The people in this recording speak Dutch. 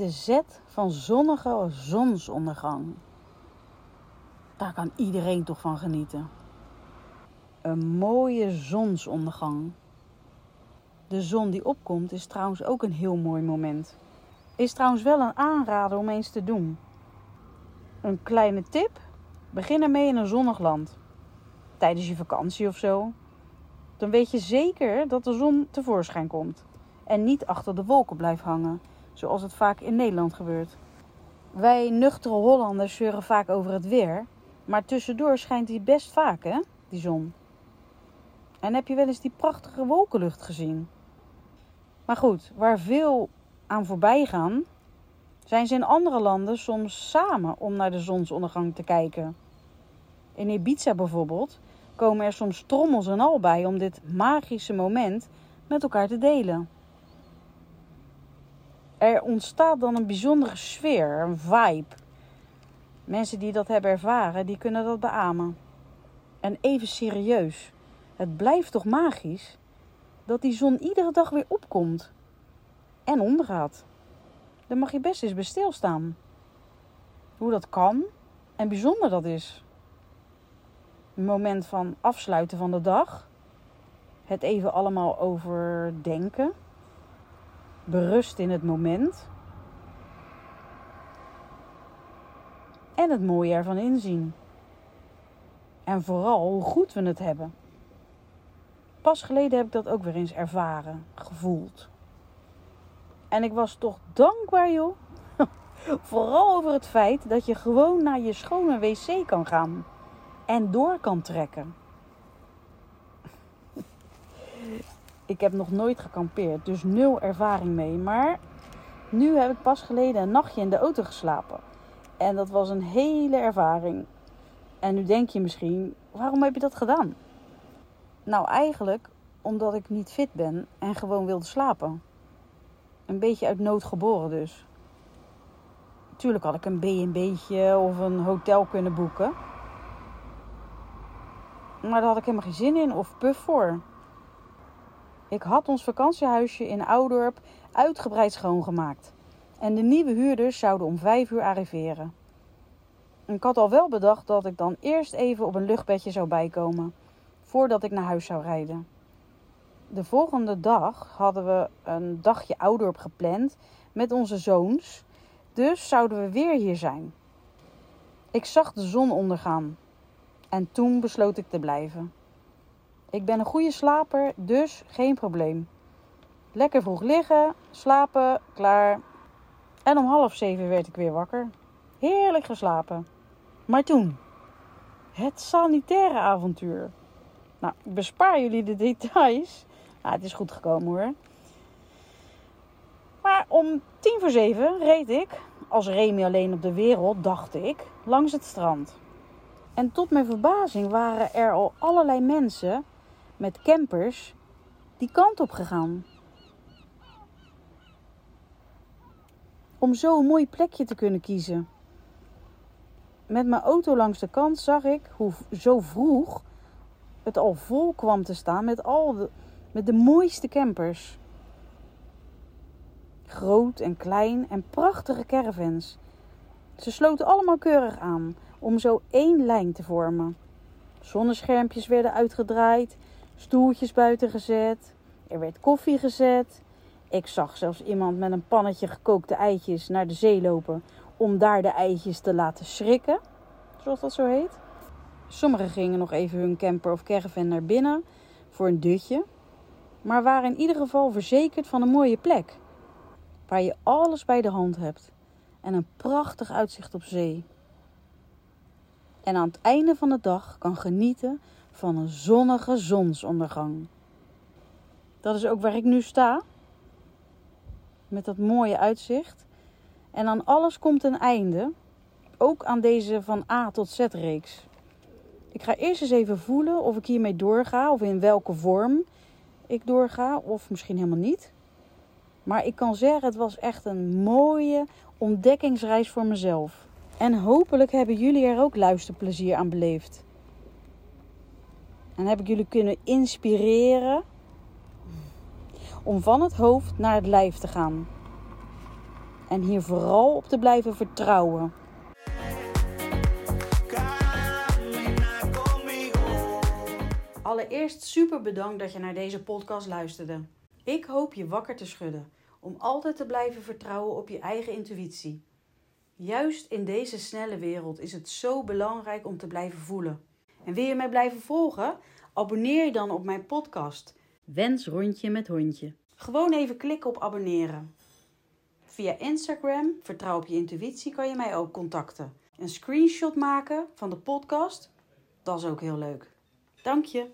De zet van zonnige zonsondergang. Daar kan iedereen toch van genieten. Een mooie zonsondergang. De zon die opkomt is trouwens ook een heel mooi moment. Is trouwens wel een aanrader om eens te doen. Een kleine tip: begin ermee in een zonnig land. Tijdens je vakantie of zo. Dan weet je zeker dat de zon tevoorschijn komt en niet achter de wolken blijft hangen, zoals het vaak in Nederland gebeurt. Wij nuchtere Hollanders zeuren vaak over het weer, maar tussendoor schijnt die best vaak, hè, die zon. En heb je wel eens die prachtige wolkenlucht gezien? Maar goed, waar veel aan voorbij gaan, zijn ze in andere landen soms samen om naar de zonsondergang te kijken. In Ibiza bijvoorbeeld komen er soms trommels en al bij om dit magische moment met elkaar te delen. Er ontstaat dan een bijzondere sfeer, een vibe. Mensen die dat hebben ervaren, die kunnen dat beamen. En even serieus, het blijft toch magisch dat die zon iedere dag weer opkomt en ondergaat. Daar mag je best eens bij stilstaan. Hoe dat kan en bijzonder dat is. Een moment van afsluiten van de dag. Het even allemaal overdenken. Berust in het moment. En het mooie ervan inzien. En vooral hoe goed we het hebben. Pas geleden heb ik dat ook weer eens ervaren, gevoeld. En ik was toch dankbaar, joh. Vooral over het feit dat je gewoon naar je schone wc kan gaan en door kan trekken. Ik heb nog nooit gekampeerd, dus nul ervaring mee. Maar nu heb ik pas geleden een nachtje in de auto geslapen. En dat was een hele ervaring. En nu denk je misschien, waarom heb je dat gedaan? Nou, eigenlijk omdat ik niet fit ben en gewoon wilde slapen. Een beetje uit nood geboren dus. Tuurlijk had ik een B&B'tje of een hotel kunnen boeken. Maar daar had ik helemaal geen zin in of puff voor. Ik had ons vakantiehuisje in Oudorp uitgebreid schoongemaakt. En de nieuwe huurders zouden om vijf uur arriveren. Ik had al wel bedacht dat ik dan eerst even op een luchtbedje zou bijkomen. Voordat ik naar huis zou rijden. De volgende dag hadden we een dagje Oudorp gepland met onze zoons. Dus zouden we weer hier zijn. Ik zag de zon ondergaan. En toen besloot ik te blijven. Ik ben een goede slaper, dus geen probleem. Lekker vroeg liggen, slapen, klaar. En om half zeven werd ik weer wakker. Heerlijk geslapen. Maar toen, het sanitaire avontuur. Nou, ik bespaar jullie de details. Nou, het is goed gekomen hoor. Maar om tien voor zeven reed ik, als Remy alleen op de wereld, dacht ik, langs het strand. En tot mijn verbazing waren er al allerlei mensen met campers die kant op gegaan. Om zo een mooi plekje te kunnen kiezen. Met mijn auto langs de kant zag ik hoe zo vroeg het al vol kwam te staan met, al de, met de mooiste campers. Groot en klein en prachtige caravans. Ze sloten allemaal keurig aan om zo één lijn te vormen. Zonneschermpjes werden uitgedraaid, stoeltjes buiten gezet, er werd koffie gezet. Ik zag zelfs iemand met een pannetje gekookte eitjes naar de zee lopen om daar de eitjes te laten schrikken, zoals dat zo heet. Sommigen gingen nog even hun camper of caravan naar binnen voor een dutje, maar waren in ieder geval verzekerd van een mooie plek waar je alles bij de hand hebt en een prachtig uitzicht op zee. En aan het einde van de dag kan genieten van een zonnige zonsondergang. Dat is ook waar ik nu sta. met dat mooie uitzicht. En aan alles komt een einde. Ook aan deze van A tot Z reeks. Ik ga eerst eens even voelen of ik hiermee doorga of in welke vorm ik doorga of misschien helemaal niet. Maar ik kan zeggen, het was echt een mooie ontdekkingsreis voor mezelf. En hopelijk hebben jullie er ook luisterplezier aan beleefd. En heb ik jullie kunnen inspireren om van het hoofd naar het lijf te gaan. En hier vooral op te blijven vertrouwen. Allereerst super bedankt dat je naar deze podcast luisterde. Ik hoop je wakker te schudden om altijd te blijven vertrouwen op je eigen intuïtie. Juist in deze snelle wereld is het zo belangrijk om te blijven voelen. En wil je mij blijven volgen? Abonneer je dan op mijn podcast. Wens rondje met hondje. Gewoon even klikken op abonneren. Via Instagram, vertrouw op je intuïtie, kan je mij ook contacten. Een screenshot maken van de podcast, dat is ook heel leuk. Dank je.